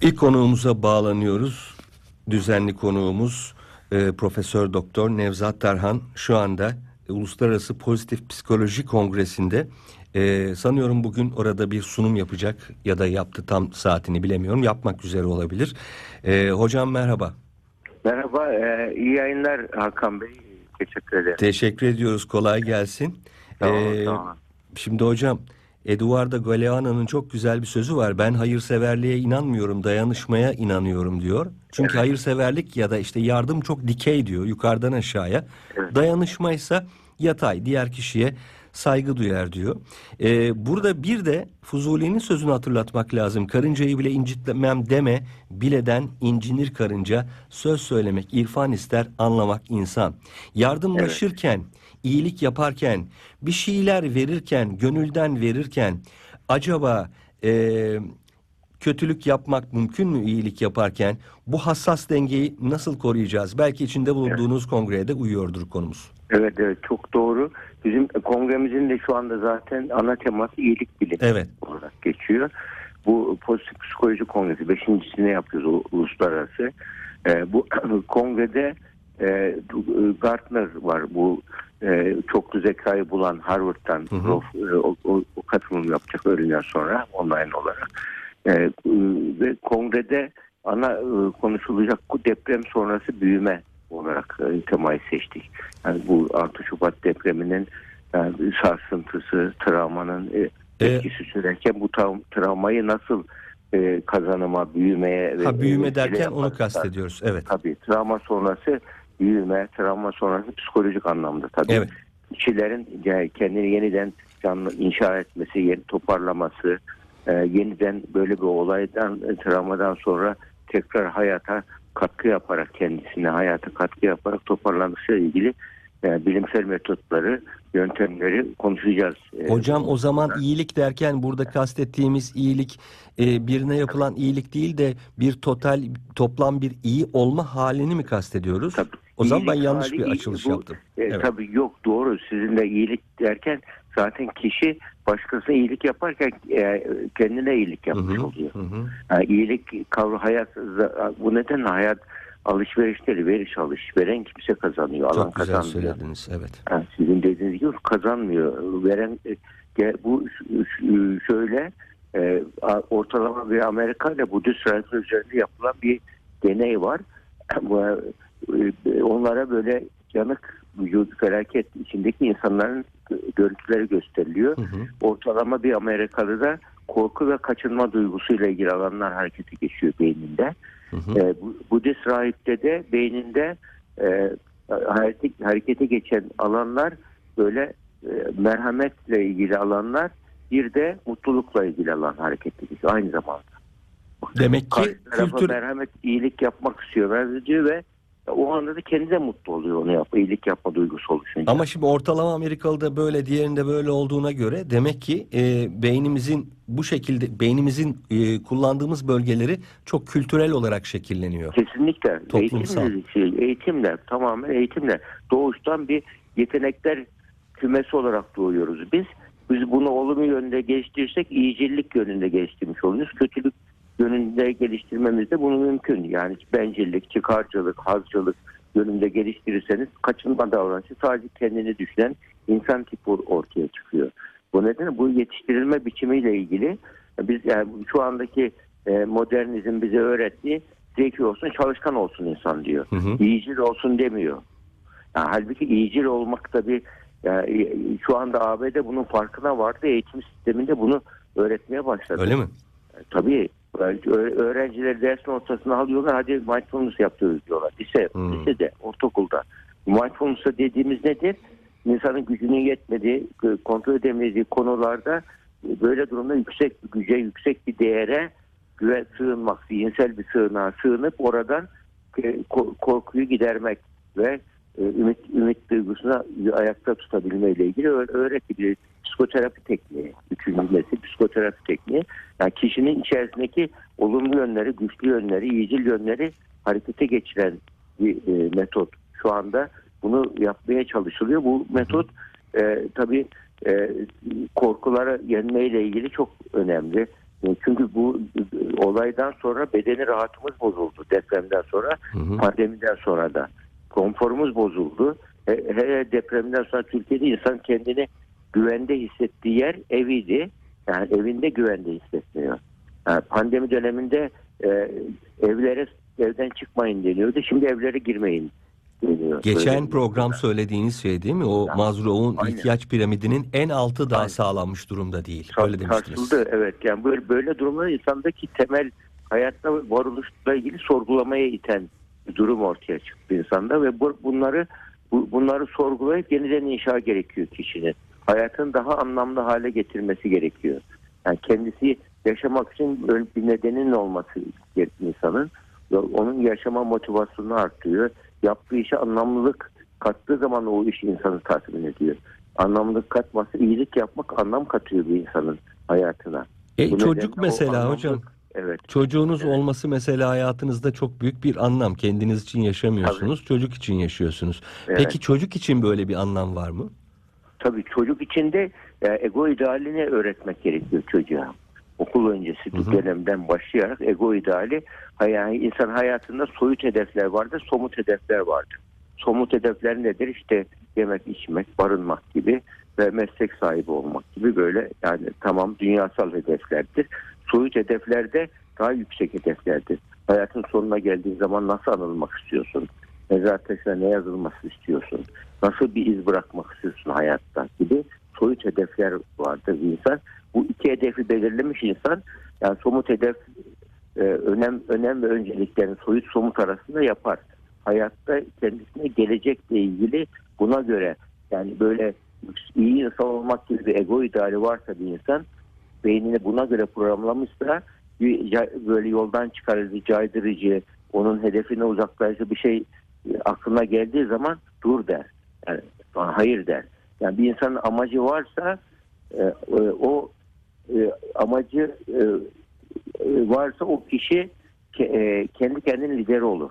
İlk konuğumuza bağlanıyoruz. Düzenli konuğumuz e, Profesör Doktor Nevzat Tarhan şu anda e, Uluslararası Pozitif Psikoloji Kongresi'nde e, sanıyorum bugün orada bir sunum yapacak ya da yaptı tam saatini bilemiyorum yapmak üzere olabilir. E, hocam merhaba. Merhaba, e, iyi yayınlar Hakan Bey. Teşekkür ederim. Teşekkür ediyoruz kolay gelsin. Sağ olun, E, sağ olun. Şimdi hocam Eduardo Galeano'nun çok güzel bir sözü var. Ben hayırseverliğe inanmıyorum, dayanışmaya inanıyorum diyor. Çünkü Evet. hayırseverlik ya da işte yardım çok dikey diyor, yukarıdan aşağıya. Evet. Dayanışma ise yatay, diğer kişiye saygı duyar diyor. Ee, burada bir de Fuzuli'nin sözünü hatırlatmak lazım. Karıncayı bile incitmem deme, bileden incinir karınca. Söz söylemek irfan ister, anlamak insan. Yardımlaşırken, iyilik yaparken, bir şeyler verirken, gönülden verirken acaba eee, kötülük yapmak mümkün mü iyilik yaparken? Bu hassas dengeyi nasıl koruyacağız? Belki içinde bulunduğunuz kongreye de uyuyordur konumuz. Evet, evet çok doğru. Bizim kongremizin de şu anda zaten ana teması iyilik bilimi Evet. olarak geçiyor. Bu pozitif psikoloji kongresi beşincisini yapıyoruz u- uluslararası. E, bu kongrede e, Gartner var bu e, çoklu zekayı bulan Harvard'dan Hı hı. prof- e, o, o, o katılım yapacak öğleden sonra online olarak. E, e, ve kongrede ana e, konuşulacak bu deprem sonrası büyüme olarak e, temayı seçtik. Yani bu 6 Şubat depreminin yani sarsıntısı, travmanın e, E, etkisi sürerken bu tra- travmayı nasıl e, kazanıma, büyümeye ve Ha büyüme e, derken onu kastediyoruz. Evet. Tabii travma sonrası büyüme, travma sonrası psikolojik anlamda tabii. Evet. Kişilerin kendini yeniden canlı inşa etmesi, yeni toparlaması, e, yeniden böyle bir olaydan, e, travmadan sonra tekrar hayata katkı yaparak kendisine hayata katkı yaparak toparlanmasıyla ilgili e, bilimsel metotları, yöntemleri konuşacağız. E, Hocam o zaman iyilik derken burada kastettiğimiz iyilik e, birine yapılan iyilik değil de bir total toplam bir iyi olma halini mi kastediyoruz? Tabii. O zaman ben yanlış bir açılış bu- yaptım. E, Evet. Tabii yok doğru. Sizin de iyilik derken zaten kişi başkasına iyilik yaparken e, kendine iyilik Hı yapmış hı, oluyor. hı hı. Yani iyilik kavramı hayat bu nedenle hayat alışverişleri veriş alış. Veren kimse kazanıyor. Alan Çok güzel kazanmıyor. söylediniz. Evet. Yani sizin dediğiniz gibi kazanmıyor. Veren e, bu şöyle e, ortalama bir Amerika ile Budist üzerinde yapılan bir deney var. Bu, e, Onlara böyle yanık vücut felaket içindeki insanların görüntüleri gösteriliyor. Hı hı. Ortalama bir Amerikalı'da korku ve kaçınma duygusuyla ilgili alanlar harekete geçiyor beyninde. Hı hı. E, bu- Budist rahipte de beyninde e, hareket, harekete geçen alanlar böyle e, merhametle ilgili alanlar bir de mutlulukla ilgili alan harekete geçiyor aynı zamanda. Demek ki Karşı kültür merhamet iyilik yapmak istiyor ve o anda da kendi de mutlu oluyor onu yap, iyilik yapma duygusu oluşunca. ama şimdi ortalama Amerikalı'da böyle diğerinde böyle olduğuna göre demek ki e, beynimizin bu şekilde beynimizin e, kullandığımız bölgeleri çok kültürel olarak şekilleniyor. Kesinlikle. Toplumsal. Eğitimle, şey, eğitimle, tamamen eğitimle. Doğuştan bir yetenekler kümesi olarak doğuyoruz biz. Biz bunu olumlu yönde geliştirirsek iyicillik yönünde geliştirmiş oluyoruz. Kötülük yönünde geliştirmemiz de bunu mümkün. Yani bencillik, çıkarcılık, hazcılık yönünde geliştirirseniz kaçınma davranışı sadece kendini düşünen insan tipi ortaya çıkıyor. Bu nedenle bu yetiştirilme biçimiyle ilgili biz yani şu andaki e, modernizm bize öğrettiği zeki olsun çalışkan olsun insan diyor. Hı hı. İyicil olsun demiyor. Yani halbuki iyicil olmak da bir yani şu anda ABD bunun farkına vardı. Eğitim sisteminde bunu öğretmeye başladı. Öyle mi? Tabii Ö- öğrencileri ders ortasına alıyorlar. Hadi mindfulness yapıyoruz diyorlar. Lise, Hmm. lisede, ortaokulda. Mindfulness dediğimiz nedir? İnsanın gücünün yetmediği, kontrol edemediği konularda böyle durumda yüksek bir güce, yüksek bir değere güve sığınmak, zihinsel bir sığınağa sığınıp oradan e, ko- korkuyu gidermek ve e, ümit ümit duygusuna ayakta tutabilme ile ilgili öğ- öğretili psikoterapi tekniği. Üçüncü nesil psikoterapi tekniği. Yani kişinin içerisindeki olumlu yönleri, güçlü yönleri, iyicil yönleri harekete geçiren bir e, metot. Şu anda bunu yapmaya çalışılıyor. Bu metot e, tabii e, korkuları yenmeyle ilgili çok önemli. E, Çünkü bu e, olaydan sonra bedeni rahatımız bozuldu. Depremden sonra, Hı hı. pandemiden sonra da. Konforumuz bozuldu. He- Hele depremden sonra Türkiye'de insan kendini güvende hissettiği yer eviydi. Yani evinde güvende hissetmiyor. Yani pandemi döneminde e, evlere evden çıkmayın deniyordu. Şimdi evlere girmeyin deniyor. Geçen Böyle- program söylediğiniz şey değil mi? O Maslow'un Aynen. ihtiyaç piramidinin en altı daha Aynen. sağlanmış durumda değil. Sar- Öyle demiştiniz. Evet. Yani böyle böyle durumlar insandaki temel hayatta varoluşla ilgili sorgulamaya iten durum ortaya çıktı insanda ve bu, bunları bu, bunları sorgulayıp yeniden inşa gerekiyor kişinin. Hayatını daha anlamlı hale getirmesi gerekiyor. Yani kendisi yaşamak için bir nedenin olması gerekiyor insanın. Onun yaşama motivasyonunu artırıyor. Yaptığı işe anlamlılık kattığı zaman o iş insanı tatmin ediyor. Anlamlılık katması, iyilik yapmak anlam katıyor bir insanın hayatına. E, Bu çocuk mesela hocam. Evet. Çocuğunuz olması mesela hayatınızda çok büyük bir anlam. Kendiniz için yaşamıyorsunuz, çocuk için yaşıyorsunuz. Evet. Peki çocuk için böyle bir anlam var mı? Tabii çocuk içinde e, ego idealini öğretmek gerekiyor çocuğa. Okul öncesi Hı hı. dönemden başlayarak ego ideali yani insan hayatında soyut hedefler vardır, somut hedefler vardır. Somut hedefler nedir? İşte yemek, içmek, barınmak gibi ve meslek sahibi olmak gibi böyle yani tamam dünyasal hedeflerdir. Soyut hedefler de daha yüksek hedeflerdir. Hayatın sonuna geldiğin zaman nasıl anılmak istiyorsun? Mezar taşına ne yazılması istiyorsun? Nasıl bir iz bırakmak istiyorsun hayatta gibi soyut hedefler vardır insan. Bu iki hedefi belirlemiş insan yani somut hedef e, önem önem ve önceliklerin soyut somut arasında yapar. Hayatta kendisine gelecekle ilgili buna göre yani böyle iyi insan olmak gibi bir ego ideali varsa bir insan beynini buna göre programlamışsa bir böyle yoldan çıkarıcı, caydırıcı, onun hedefine uzaklaştırıcı bir şey e, aklına geldiği zaman dur der. Yani hayır der. Yani bir insanın amacı varsa e, e, o amacı varsa o kişi ke- kendi kendinin lideri olur.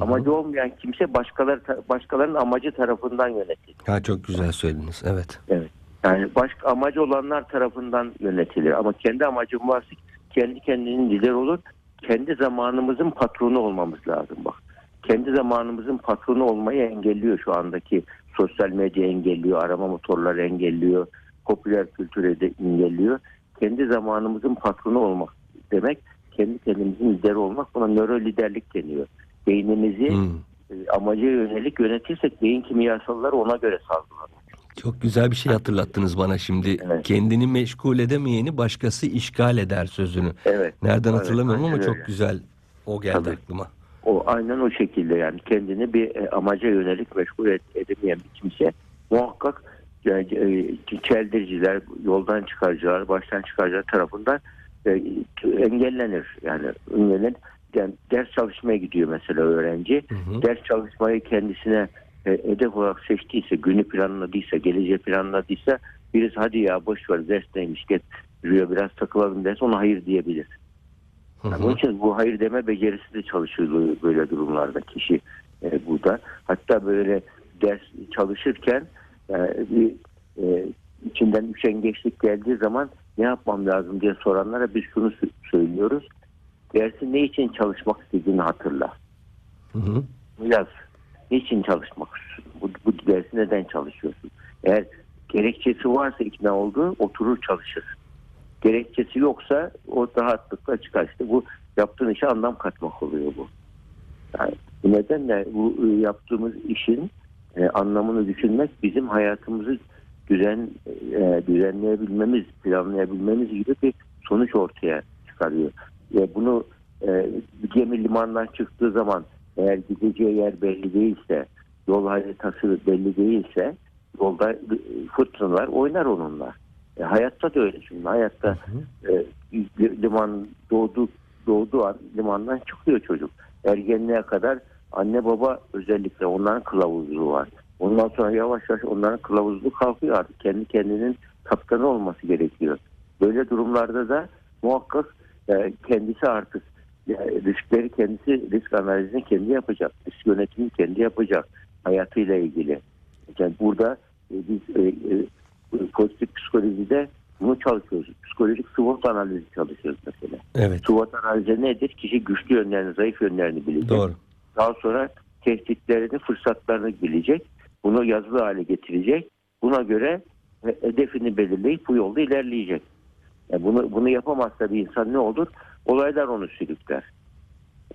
Amacı olmayan kimse başkaları başkalarının amacı tarafından yönetilir. Ha çok güzel söylediniz. Evet. Evet. Yani başka amacı olanlar tarafından yönetilir. Ama kendi amacım varsa kendi kendinin lider olur. Kendi zamanımızın patronu olmamız lazım bak. Kendi zamanımızın patronu olmayı engelliyor şu andaki sosyal medya engelliyor, arama motorları engelliyor, popüler kültürü de engelliyor. Kendi zamanımızın patronu olmak demek kendi kendimizin lideri olmak buna nöro liderlik deniyor. Beynimizi Hmm. e, amaca yönelik yönetirsek beyin kimyasalları ona göre salgılanır. Çok güzel bir şey hatırlattınız bana şimdi. Evet. Kendini meşgul edemeyeni başkası işgal eder sözünü. Evet. Nereden Evet, hatırlamıyorum ama aynen çok öyle. güzel o geldi Tabii. aklıma. O aynen o şekilde yani kendini bir e, amaca yönelik meşgul edemeyen bir kimse muhakkak yani, e, çeldiriciler, yoldan çıkarıcılar, baştan çıkarıcılar tarafından e, engellenir. Yani engellenir. Yani ders çalışmaya gidiyor mesela öğrenci. Hı hı. Ders çalışmayı kendisine e, hedef olarak seçtiyse, günü planladıysa, geleceği planladıysa birisi hadi ya boş ver ders neymiş git yürüyor biraz takılalım derse ona hayır diyebilir. Yani onun için bu hayır deme becerisi de çalışıyor böyle- durumlarda kişi e, burada. Hatta böyle ders çalışırken e, bir e, içinden üşengeçlik geldiği zaman ne yapmam lazım diye soranlara biz şunu sö- söylüyoruz. Dersi ne için çalışmak istediğini hatırla. Hı hı. Yaz. Niçin çalışmak? Bu, bu dersi neden çalışıyorsun? Eğer gerekçesi varsa ikna olduğu oturur çalışır. Gerekçesi yoksa o rahatlıkla çıkar. İşte bu yaptığın işe anlam katmak oluyor bu. Yani bu nedenle bu e, yaptığımız işin e, anlamını düşünmek bizim hayatımızı düzen e, düzenleyebilmemiz, planlayabilmemiz gibi bir sonuç ortaya çıkarıyor. Ve bunu e, gemi limandan çıktığı zaman eğer gideceği yer belli değilse, yol haritası belli değilse yolda e, fırtınalar oynar onunla. E, hayatta da öyle şimdi. Hayatta e, liman doğdu doğduğu an limandan çıkıyor çocuk. Ergenliğe kadar anne baba özellikle onların kılavuzluğu var. Ondan sonra yavaş yavaş onların kılavuzluğu kalkıyor artık. Kendi kendinin kaptanı olması gerekiyor. Böyle durumlarda da muhakkak e, kendisi artık yani riskleri kendisi risk analizini kendi yapacak. Risk yönetimini kendi yapacak hayatıyla ilgili. Yani burada e, biz e, e, pozitif psikolojide Bunu çalışıyoruz. Psikolojik SWOT analizi çalışıyoruz mesela. Evet. SWOT analizi nedir? Kişi güçlü yönlerini, zayıf yönlerini bilecek. Doğru. Daha sonra tehditlerini, fırsatlarını bilecek. Bunu yazılı hale getirecek. Buna göre he- hedefini belirleyip bu yolda ilerleyecek. Yani bunu bunu yapamazsa bir insan ne olur? Olaylar onu sürükler.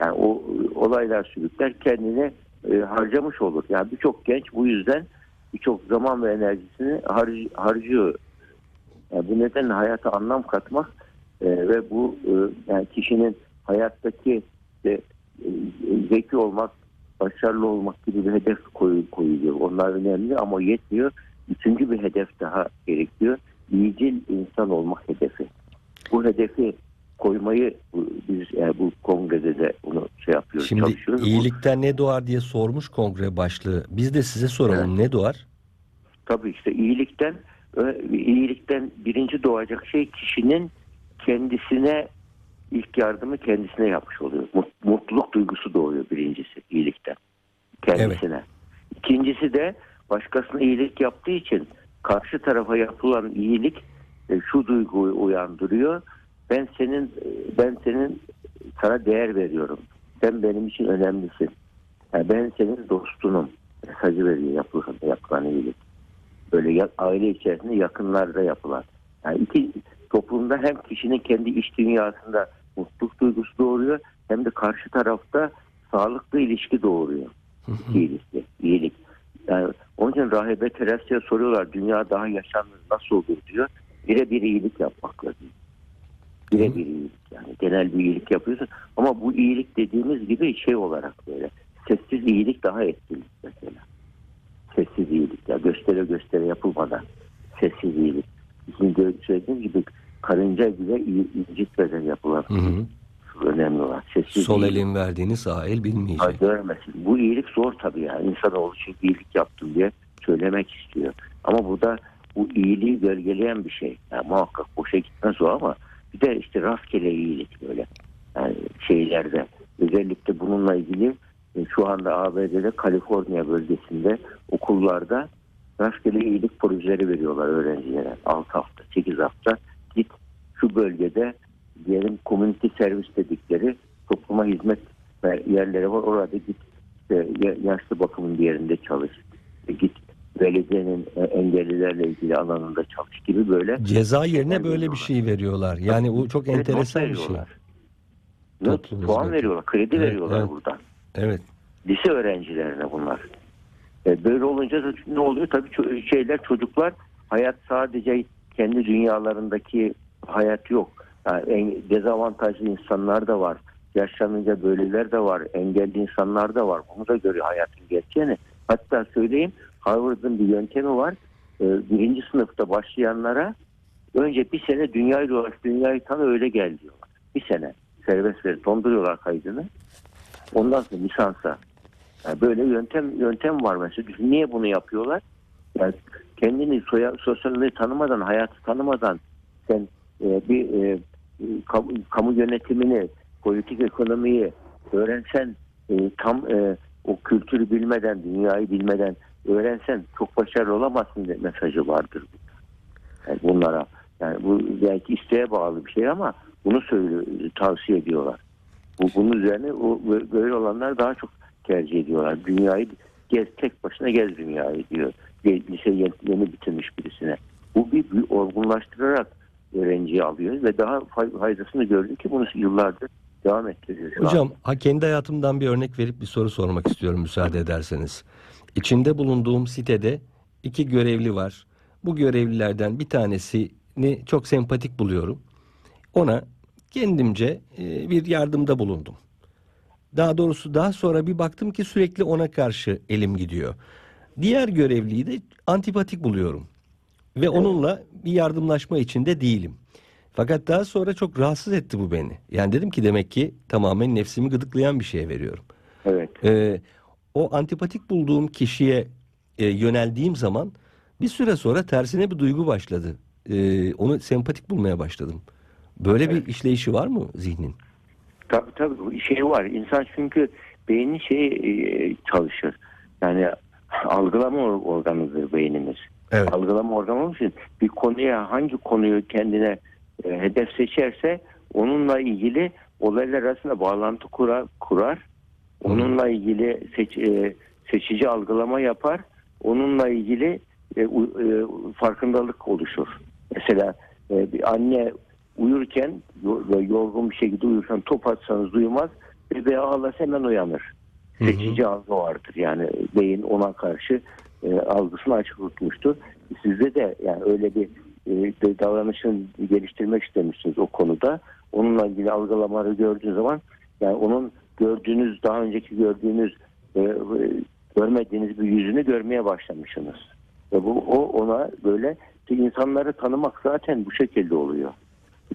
Yani o olaylar sürükler kendini e, harcamış olur. Yani birçok genç bu yüzden birçok zaman ve enerjisini harc- harcıyor. Yani bu nedenle hayata anlam katmak e, ve bu e, yani kişinin hayattaki e, e, zeki olmak, başarılı olmak gibi bir hedef koyu, koyuyor. Onlar önemli ama yetmiyor. Üçüncü bir hedef daha gerekiyor. İyicil insan olmak hedefi. Bu hedefi koymayı biz yani bu kongrede de bunu şey yapıyoruz, Şimdi çalışıyoruz. Bu- iyilikten ne doğar diye sormuş kongre başlığı. Biz de size soralım ne doğar? Tabii işte iyilikten iyilikten birinci doğacak şey kişinin kendisine ilk yardımı kendisine yapmış oluyor. Mut- Mutluluk duygusu doğuyor birincisi iyilikten. Kendisine. İkincisi de başkasına iyilik yaptığı için karşı tarafa yapılan iyilik e, şu duyguyu uyandırıyor. Ben senin e, ben senin sana değer veriyorum. Sen benim için önemlisin. Yani ben senin dostunum. Mesajı veriyor yapılan, yapılan iyilik böyle ya- aile içerisinde yakınlarda yapılan. Yani iki toplumda hem kişinin kendi iç dünyasında mutluluk duygusu doğuruyor hem de karşı tarafta sağlıklı ilişki doğuruyor. İki ilişki, iyilik. Yani için rahibe Teresa'ya soruyorlar dünya daha yaşanır nasıl olur diyor. Birebir iyilik yapmakla diyor. Birebir iyilik yani genel bir iyilik yapıyorsun ama bu iyilik dediğimiz gibi şey olarak böyle sessiz iyilik daha etkili mesela sessiz iyilik ya göstere göstere yapılmadan sessiz iyilik. Gö- söylediğim gibi karınca bile incitmeden yapılan Hı hı. önemli olan. Sessiz Sol iyilik. elin verdiğini sağ el bilmeyecek. Ha, görmesin. Bu iyilik zor tabii ya. İnsanoğlu için iyilik yaptım diye söylemek istiyor. Ama burada bu iyiliği gölgeleyen bir şey. Yani muhakkak boşa gitmez o ama bir de işte rastgele iyilik böyle. Yani şeylerde özellikle bununla ilgili e, şu anda ABD'de Kaliforniya bölgesinde okullarda rastgele iyilik projeleri veriyorlar öğrencilere. 6 hafta, 8 hafta git şu bölgede diyelim community servis dedikleri topluma hizmet yerleri var. Orada git işte ya- yaşlı bakımın bir yerinde çalış. Git belediyenin e, engellilerle ilgili alanında çalış gibi böyle. Ceza yerine böyle bir şey veriyorlar. Yani bu çok Evet, enteresan bir şey. Not, puan hizmeti. veriyorlar, kredi Evet, veriyorlar evet. buradan. Evet. lise öğrencilerine bunlar. E, böyle olunca da ne oluyor? Tabii şeyler çocuklar hayat sadece kendi dünyalarındaki hayat yok. Yani en, dezavantajlı insanlar da var. Yaşlanınca böyleler de var. Engelli insanlar da var. Bunu da görüyor hayatın gerçeğini. Hatta söyleyeyim Harvard'ın bir yöntemi var. E, birinci sınıfta başlayanlara önce bir sene dünyayı dolaş, dünyayı tanı öyle gel diyorlar. Bir sene serbest verip donduruyorlar kaydını. Ondan sonra lisansa. Yani böyle yöntem yöntem var mesela. Niye bunu yapıyorlar? Yani kendini soya, sosyalliği tanımadan, hayatı tanımadan sen e, bir e, kamu, kamu yönetimini, politik ekonomiyi öğrensen e, tam e, o kültürü bilmeden, dünyayı bilmeden öğrensen çok başarılı olamazsın de mesajı vardır. Yani bunlara. Yani bu belki isteğe bağlı bir şey ama bunu söylüyor, tavsiye ediyorlar. Bu, bunun üzerine o, böyle olanlar daha çok tercih ediyorlar. Dünyayı gez tek başına gez dünyayı diyor. Lise yeni, bitirmiş birisine. Bu bir, bir olgunlaştırarak öğrenciyi alıyor ve daha fay- faydasını gördü ki bunu yıllardır devam ettiriyor. şu Hocam kendi hayatımdan bir örnek verip bir soru sormak istiyorum müsaade ederseniz. İçinde bulunduğum sitede iki görevli var. Bu görevlilerden bir tanesini çok sempatik buluyorum. Ona kendimce e, bir yardımda bulundum. Daha doğrusu daha sonra bir baktım ki sürekli ona karşı elim gidiyor. Diğer görevliyi de antipatik buluyorum. Ve onunla bir yardımlaşma içinde değilim. Fakat daha sonra çok rahatsız etti bu beni. Yani dedim ki demek ki tamamen nefsimi gıdıklayan bir şeye veriyorum. Evet. Ee, o antipatik bulduğum kişiye e, yöneldiğim zaman bir süre sonra tersine bir duygu başladı. Ee, onu sempatik bulmaya başladım. Böyle bir işleyişi var mı zihnin? Tabii tabii şey var. İnsan çünkü beyni şey e, çalışır. Yani algılama or- organıdır beynimiz. Evet. Algılama organı olduğu için bir konuya hangi konuyu kendine e, hedef seçerse onunla ilgili olaylar arasında bağlantı kurar, kurar. Onunla ilgili seç, e, seçici algılama yapar. Onunla ilgili e, u- e, farkındalık oluşur. Mesela e, bir anne uyurken yorgun bir şekilde uyurken top atsanız duymaz. Bebeğe ağlasa hemen uyanır. Hı hı. Seçici algı vardır. Yani beyin ona karşı e, algısını açık tutmuştur. Sizde de yani öyle bir, e, bir davranışın geliştirmek istemişsiniz o konuda. Onunla ilgili algılamaları gördüğünüz zaman yani onun gördüğünüz daha önceki gördüğünüz e, e, görmediğiniz bir yüzünü görmeye başlamışsınız. Ve bu o ona böyle insanları tanımak zaten bu şekilde oluyor.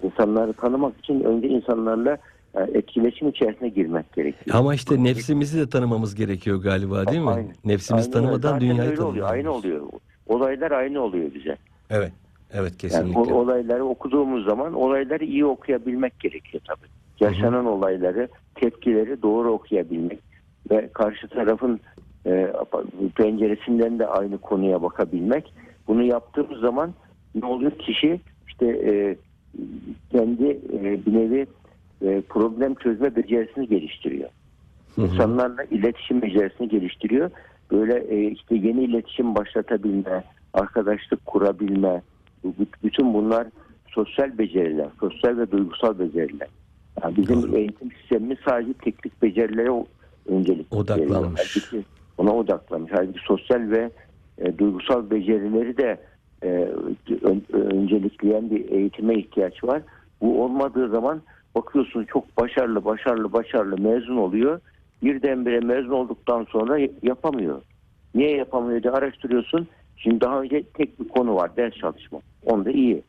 İnsanları tanımak için önce insanlarla e, etkileşim içerisine girmek gerekiyor. Ama işte nefsimizi de tanımamız gerekiyor galiba değil mi? Nefsimizi öyle. tanımadan Zaten dünyayı oluyor. Aynı tanımıyoruz. oluyor. Olaylar aynı oluyor bize. Evet. Evet Yani kesinlikle. o olayları okuduğumuz zaman olayları iyi okuyabilmek gerekiyor tabii. Yaşanan olayları, tepkileri doğru okuyabilmek ve karşı tarafın e, penceresinden de aynı konuya bakabilmek. Bunu yaptığımız zaman ne oluyor? Kişi işte e, kendi e, bir nevi e, problem çözme becerisini geliştiriyor. Hı hı. İnsanlarla iletişim becerisini geliştiriyor. Böyle e, işte yeni iletişim başlatabilme, arkadaşlık kurabilme, bütün bunlar sosyal beceriler, sosyal ve duygusal beceriler. Yani bizim Doğru. eğitim sistemimiz sadece teknik becerilere öncelik Odaklanmış. Halbuki ona odaklanmış. Halbuki sosyal ve e, duygusal becerileri de e, ön- öncelikleyen bir eğitime ihtiyaç var. Bu olmadığı zaman bakıyorsun çok başarılı, başarılı, başarılı mezun oluyor. Birdenbire mezun olduktan sonra yapamıyor. Niye yapamıyor diye araştırıyorsun. Şimdi daha önce tek bir konu var ders çalışma. Onda iyi.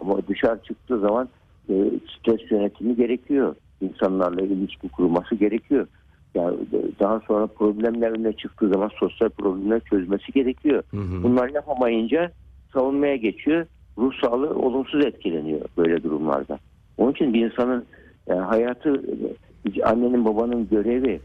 Ama dışarı çıktığı zaman e, stres yönetimi gerekiyor. İnsanlarla ilişki kurması gerekiyor. Yani e, daha sonra problemler önüne çıktığı zaman sosyal problemler çözmesi gerekiyor. Hı hı. Bunlar yapamayınca savunmaya geçiyor. Ruh sağlığı olumsuz etkileniyor böyle durumlarda. Onun için bir insanın e, hayatı annenin babanın görevi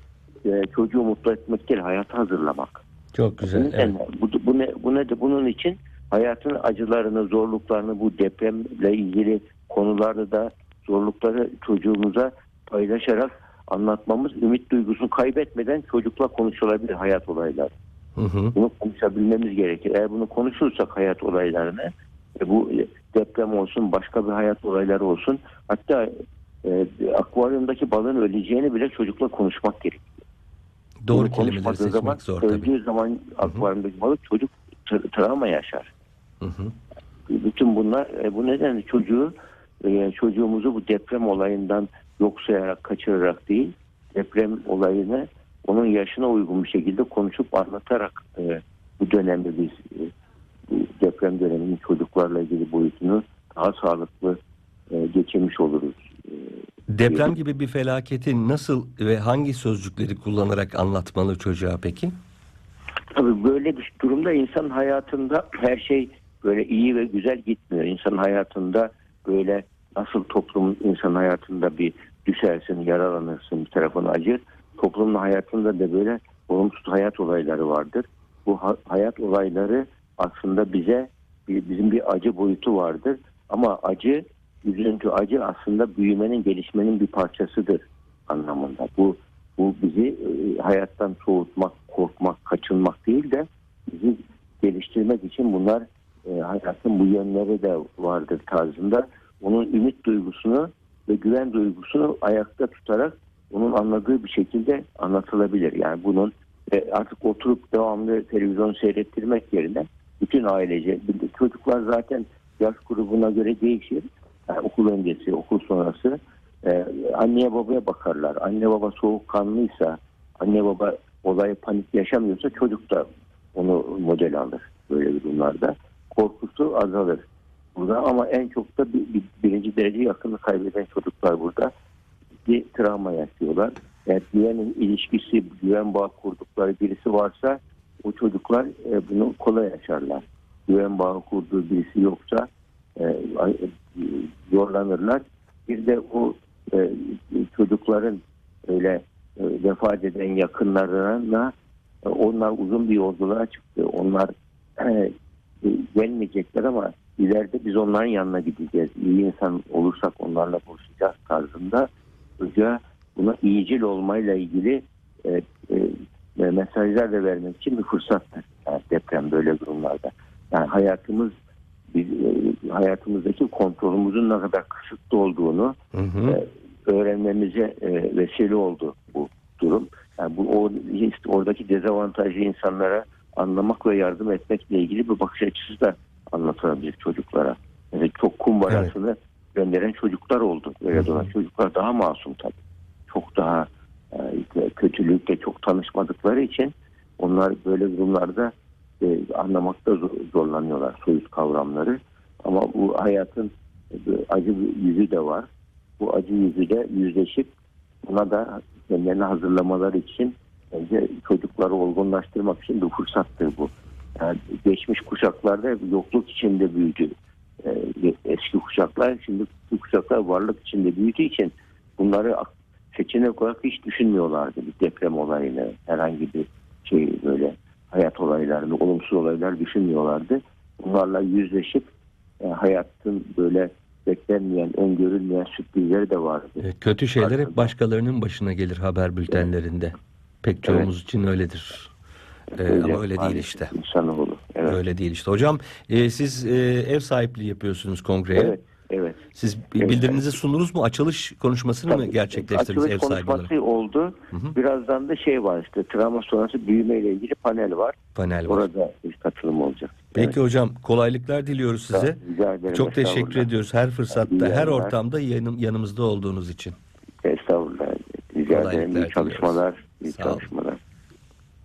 çocuğu mutlu etmek değil hayatı hazırlamak. Çok güzel. Evet. bu, bu ne bu ne de bunun için hayatın acılarını, zorluklarını bu depremle ilgili konularda da zorlukları çocuğumuza paylaşarak anlatmamız ümit duygusunu kaybetmeden çocukla konuşulabilir hayat olayları. Hı hı. Bunu konuşabilmemiz gerekir. Eğer bunu konuşursak hayat olaylarını e, bu deprem olsun başka bir hayat olayları olsun hatta e, akvaryumdaki balığın öleceğini bile çocukla konuşmak gerekir. Doğru Bunu kelimeleri konuşmadığı zaman, seçmek zor tabii. Öldüğü zaman akvaryumdaki balık çocuk tra- travma yaşar. Hı hı. Bütün bunlar e, bu nedenle çocuğu e, çocuğumuzu bu deprem olayından yok sayarak kaçırarak değil deprem olayını onun yaşına uygun bir şekilde konuşup anlatarak e, bu dönemde biz e, deprem döneminin çocuklarla ilgili boyutunu daha sağlıklı e, geçirmiş oluruz. E, Deprem gibi bir felaketi nasıl ve hangi sözcükleri kullanarak anlatmalı çocuğa peki? Tabii böyle bir durumda insan hayatında her şey böyle iyi ve güzel gitmiyor. İnsan hayatında böyle nasıl toplum insan hayatında bir düşersin, yaralanırsın, bir tarafın acır. Toplumun hayatında da böyle olumsuz hayat olayları vardır. Bu ha- hayat olayları aslında bize bizim bir acı boyutu vardır. Ama acı, üzüntü, acı aslında büyümenin, gelişmenin bir parçasıdır anlamında. Bu bu bizi e, hayattan soğutmak, korkmak, kaçınmak değil de bizi geliştirmek için bunlar e, hayatın bu yönleri de vardır tarzında. Onun ümit duygusunu ve güven duygusunu ayakta tutarak onun anladığı bir şekilde anlatılabilir. Yani bunun e, artık oturup devamlı televizyon seyrettirmek yerine bütün ailece, çocuklar zaten yaş grubuna göre değişir. Yani okul öncesi, okul sonrası ee, anneye babaya bakarlar. Anne baba soğukkanlıysa, anne baba olaya panik yaşamıyorsa çocuk da onu model alır böyle durumlarda. Korkusu azalır. Burada ama en çok da bir, bir- birinci derece yakını kaybeden çocuklar burada bir travma yaşıyorlar. Eğer güvenin ilişkisi, güven bağı kurdukları birisi varsa o çocuklar e, bunu kolay yaşarlar. Güven bağı kurduğu birisi yoksa e, e, zorlanırlar. Bir de o e, çocukların öyle e, vefat eden yakınlarına e, onlar uzun bir yolculuğa çıktı. Onlar e, gelmeyecekler ama ileride biz onların yanına gideceğiz. İyi insan olursak onlarla buluşacağız tarzında hoca buna iyicil olmayla ilgili e, e, mesajlar da vermek için bir fırsattır. Yani deprem böyle durumlarda. Yani hayatımız biz, e, hayatımızdaki kontrolümüzün ne kadar kısıtlı olduğunu Hı hı. e, öğrenmemize e, vesile oldu bu durum. Yani bu o, işte oradaki dezavantajlı insanlara anlamak ve yardım etmekle ilgili bir bakış açısı da anlatılabilir çocuklara. Yani çok kumbarasını gönderen çocuklar oldu. Öyle Hı hı. olan çocuklar daha masum tabii. Çok daha e, kötülükle çok tanışmadıkları için onlar böyle durumlarda e, anlamakta zor- zorlanıyorlar soyut kavramları. Ama bu hayatın e, acı yüzü de var. Bu acı yüzüyle yüzleşip buna da kendilerini hazırlamaları için bence çocukları olgunlaştırmak için bir fırsattır bu. Yani geçmiş kuşaklarda hep yokluk içinde büyüdü. Ee, eski kuşaklar şimdi bu kuşaklar varlık içinde büyüdüğü için bunları seçenek olarak hiç düşünmüyorlardı. Bir deprem olayını, herhangi bir şey böyle hayat olaylarını, olumsuz olaylar düşünmüyorlardı. Bunlarla yüzleşip e, hayatın böyle beklenmeyen, öngörülmeyen sürprizleri de vardı. E, Kötü şeyler hep başkalarının başına gelir haber bültenlerinde. Pek çoğumuz için öyledir. E, ama öyle değil işte. İnsanoğlu. Evet. Öyle değil işte. Hocam e, siz e, ev sahipliği yapıyorsunuz kongreye. Evet. Evet. Siz Evet. bildirinizi sundunuz mu? Açılış konuşmasını mı Tabii. gerçekleştirdiniz Açılış ev sahibi olarak? konuşması oldu. Hı hı. Birazdan da şey var işte travma sonrası büyüme ile ilgili panel var. Panel var. Orada bir katılım olacak. Peki hocam kolaylıklar diliyoruz size. Evet. Rica ederim. Çok teşekkür ediyoruz her fırsatta, her ortamda yanım, yanımızda olduğunuz için. Estağfurullah. Rica ederim. İyi çalışmalar. iyi çalışmalar.